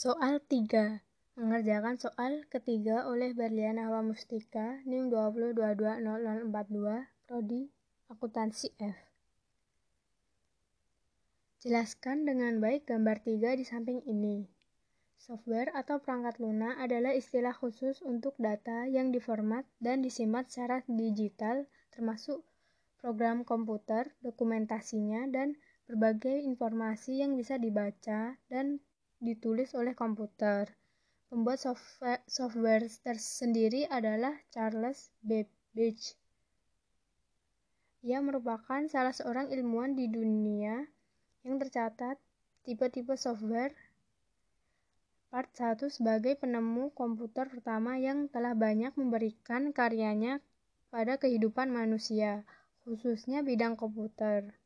Soal 3. Mengerjakan soal ketiga oleh Berliana Mustika, NIM 20220042, Prodi Akuntansi F. Jelaskan dengan baik gambar 3 di samping ini. Software atau perangkat lunak adalah istilah khusus untuk data yang diformat dan disimpan secara digital, termasuk program komputer, dokumentasinya, dan berbagai informasi yang bisa dibaca dan ditulis oleh komputer. Pembuat software, software tersendiri adalah Charles Babbage. Ia merupakan salah seorang ilmuwan di dunia yang tercatat tipe-tipe software Part 1 sebagai penemu komputer pertama yang telah banyak memberikan karyanya pada kehidupan manusia, khususnya bidang komputer.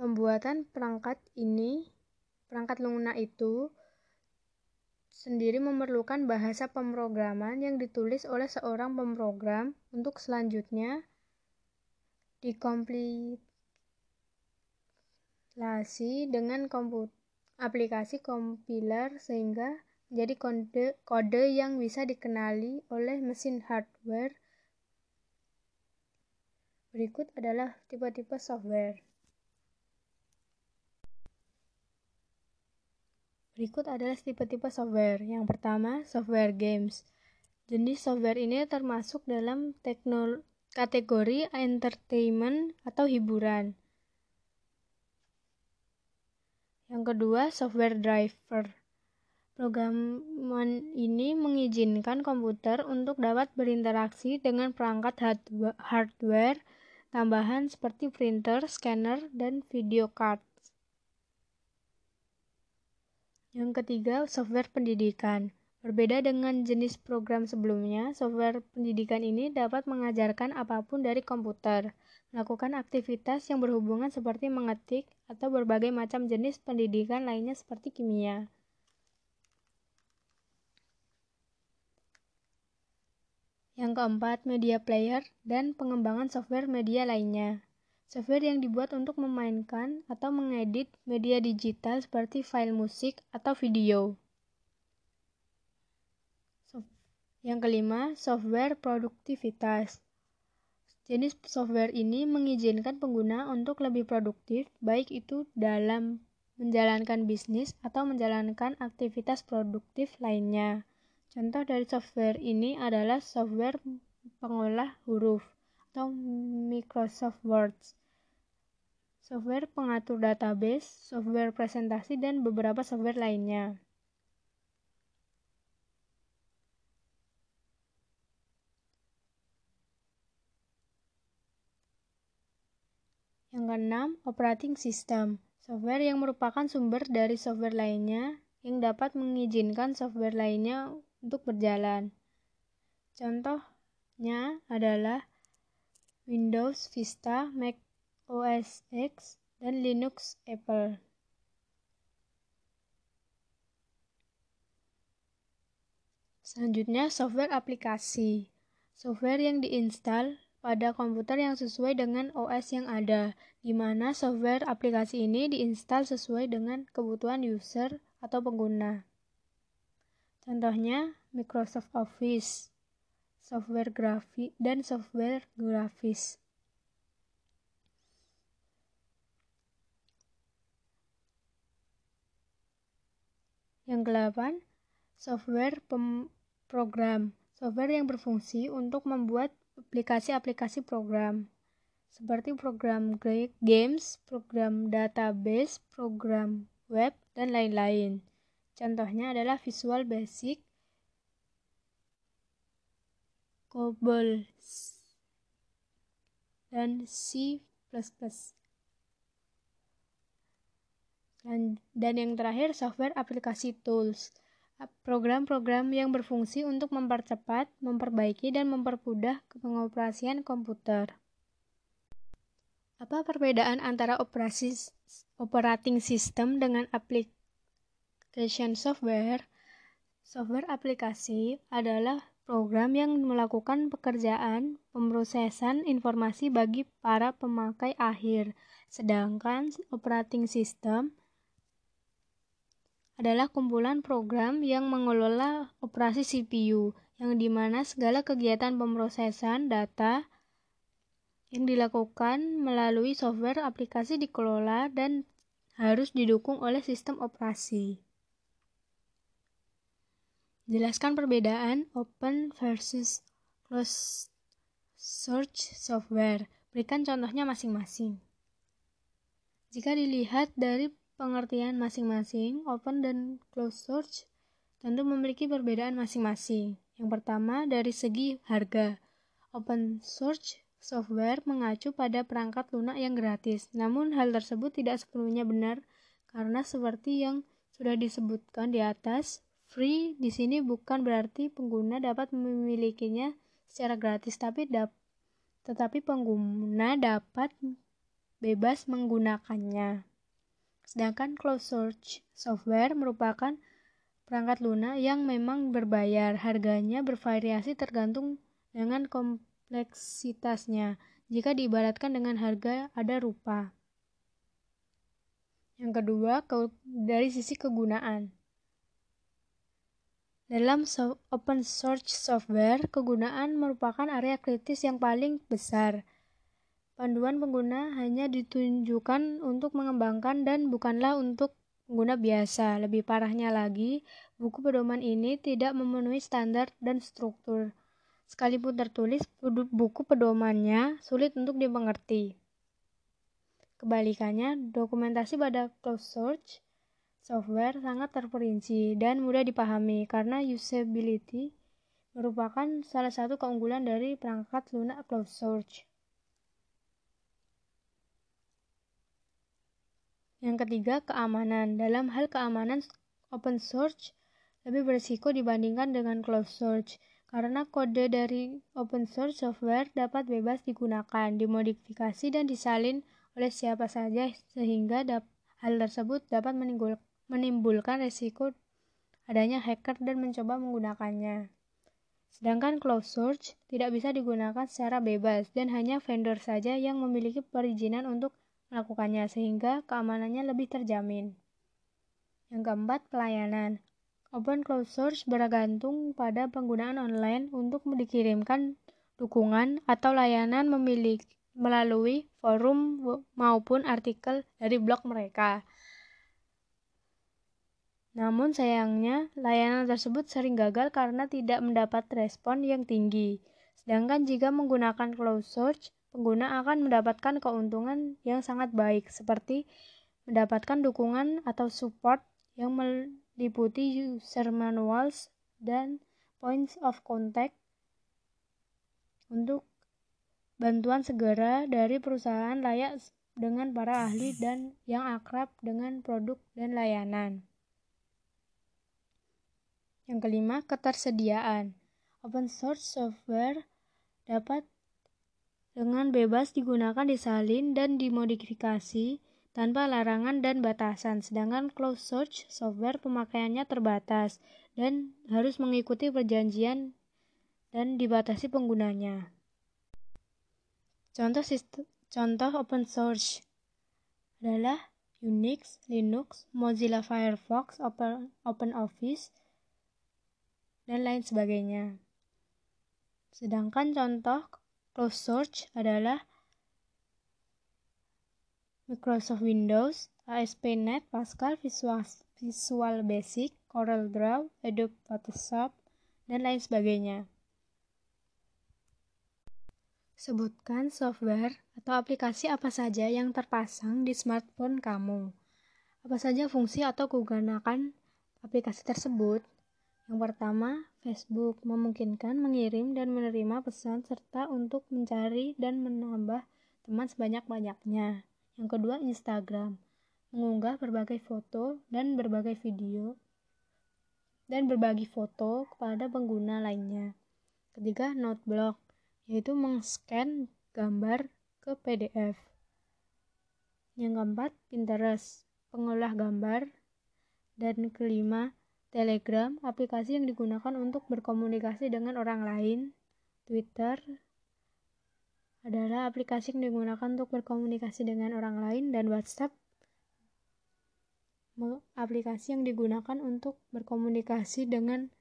Pembuatan perangkat ini Perangkat lunak itu sendiri memerlukan bahasa pemrograman yang ditulis oleh seorang pemrogram untuk selanjutnya dikompilasi dengan aplikasi kompiler sehingga menjadi kode, kode yang bisa dikenali oleh mesin hardware. Berikut adalah tipe-tipe software. Berikut adalah tipe-tipe software. Yang pertama, software games. Jenis software ini termasuk dalam kategori entertainment atau hiburan. Yang kedua, software driver. Program ini mengizinkan komputer untuk dapat berinteraksi dengan perangkat hardware tambahan seperti printer, scanner, dan video card. Yang ketiga, software pendidikan. Berbeda dengan jenis program sebelumnya, software pendidikan ini dapat mengajarkan apa pun dari komputer, melakukan aktivitas yang berhubungan seperti mengetik, atau berbagai macam jenis pendidikan lainnya seperti kimia. Yang keempat, media player dan pengembangan software media lainnya. Software yang dibuat untuk memainkan atau mengedit media digital seperti file musik atau video. Yang kelima, software produktivitas. Jenis software ini mengizinkan pengguna untuk lebih produktif, baik itu dalam menjalankan bisnis atau menjalankan aktivitas produktif lainnya. Contoh dari software ini adalah software pengolah huruf atau Microsoft Word, software pengatur database, software presentasi, dan beberapa software lainnya. Yang keenam, operating system. Software yang merupakan sumber dari software lainnya yang dapat mengizinkan software lainnya untuk berjalan. Contohnya adalah Windows Vista, Mac OS X, dan Linux Apple. Selanjutnya, software aplikasi. Software yang diinstal pada komputer yang sesuai dengan OS yang ada, di mana software aplikasi ini diinstal sesuai dengan kebutuhan user atau pengguna. Contohnya, Microsoft Office, software grafik, dan software grafis. Yang kedelapan, software program. Software yang berfungsi untuk membuat aplikasi-aplikasi program seperti program games, program database, program web, dan lain-lain. Contohnya adalah Visual Basic, COBOL dan C++. Dan yang terakhir, software aplikasi tools. Program-program yang berfungsi untuk mempercepat, memperbaiki, dan mempermudah pengoperasian komputer. Apa perbedaan antara operasi operating system dengan application software? Software aplikasi adalah program yang melakukan pekerjaan pemrosesan informasi bagi para pemakai akhir, sedangkan operating system adalah kumpulan program yang mengelola operasi CPU, yang di mana segala kegiatan pemrosesan data yang dilakukan melalui software aplikasi dikelola dan harus didukung oleh sistem operasi. Jelaskan perbedaan open versus closed source software. Berikan contohnya masing-masing. Jika dilihat dari pengertian masing-masing, open dan closed source tentu memiliki perbedaan masing-masing. Yang pertama, dari segi harga. Open source software mengacu pada perangkat lunak yang gratis. Namun hal tersebut tidak sepenuhnya benar karena seperti yang sudah disebutkan di atas, free di sini bukan berarti pengguna dapat memilikinya secara gratis, tapi dapat tetapi pengguna dapat bebas menggunakannya. Sedangkan closed source software merupakan perangkat lunak yang memang berbayar. Harganya bervariasi tergantung dengan kompleksitasnya. Jika diibaratkan dengan harga ada rupa. Yang kedua, dari sisi kegunaan. Dalam open source software, kegunaan merupakan area kritis yang paling besar. Panduan pengguna hanya ditunjukkan untuk mengembangkan dan bukanlah untuk pengguna biasa. Lebih parahnya lagi, buku pedoman ini tidak memenuhi standar dan struktur. Sekalipun tertulis, buku pedomannya sulit untuk dimengerti. Kebalikannya, dokumentasi pada closed source software sangat terperinci dan mudah dipahami karena usability merupakan salah satu keunggulan dari perangkat lunak closed source. Yang ketiga, keamanan. Dalam hal keamanan, open source lebih berisiko dibandingkan dengan closed source karena kode dari open source software dapat bebas digunakan, dimodifikasi, dan disalin oleh siapa saja sehingga hal tersebut dapat menimbulkan menimbulkan resiko adanya hacker dan mencoba menggunakannya. Sedangkan closed source tidak bisa digunakan secara bebas dan hanya vendor saja yang memiliki perizinan untuk melakukannya sehingga keamanannya lebih terjamin. Yang keempat, pelayanan. Open closed source bergantung pada penggunaan online untuk dikirimkan dukungan atau layanan memiliki melalui forum maupun artikel dari blog mereka. Namun sayangnya, layanan tersebut sering gagal karena tidak mendapat respon yang tinggi. Sedangkan jika menggunakan closed source, pengguna akan mendapatkan keuntungan yang sangat baik, seperti mendapatkan dukungan atau support yang meliputi user manuals dan points of contact untuk bantuan segera dari perusahaan layak dengan para ahli dan yang akrab dengan produk dan layanan. Yang kelima, ketersediaan. Open source software dapat dengan bebas digunakan disalin dan dimodifikasi tanpa larangan dan batasan, sedangkan closed source software pemakaiannya terbatas dan harus mengikuti perjanjian dan dibatasi penggunanya. Contoh sistem, contoh open source adalah Unix, Linux, Mozilla Firefox, Open, OpenOffice, dan lain sebagainya. Sedangkan contoh closed source adalah Microsoft Windows, ASP.NET, Pascal, Visual, Visual Basic, Corel Draw, Adobe Photoshop, dan lain sebagainya. Sebutkan software atau aplikasi apa saja yang terpasang di smartphone kamu. Apa saja fungsi atau kegunaan aplikasi tersebut? Yang pertama, Facebook memungkinkan mengirim dan menerima pesan serta untuk mencari dan menambah teman sebanyak-banyaknya. Yang kedua, Instagram mengunggah berbagai foto dan berbagai video dan berbagi foto kepada pengguna lainnya. Ketiga, Noteblock yaitu mengscan gambar ke PDF. Yang keempat, Pinterest, pengolah gambar. Dan kelima, Telegram, aplikasi yang digunakan untuk berkomunikasi dengan orang lain. Twitter adalah aplikasi yang digunakan untuk berkomunikasi dengan orang lain. Dan WhatsApp aplikasi yang digunakan untuk berkomunikasi dengan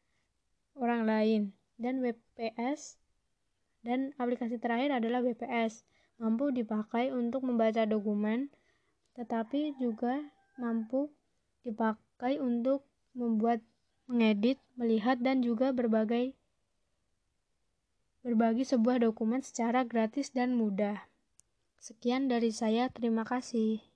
orang lain. Dan WPS dan aplikasi terakhir adalah WPS mampu dipakai untuk membaca dokumen tetapi juga mampu dipakai untuk membuat mengedit, melihat dan juga berbagai berbagi sebuah dokumen secara gratis dan mudah. Sekian dari saya, terima kasih.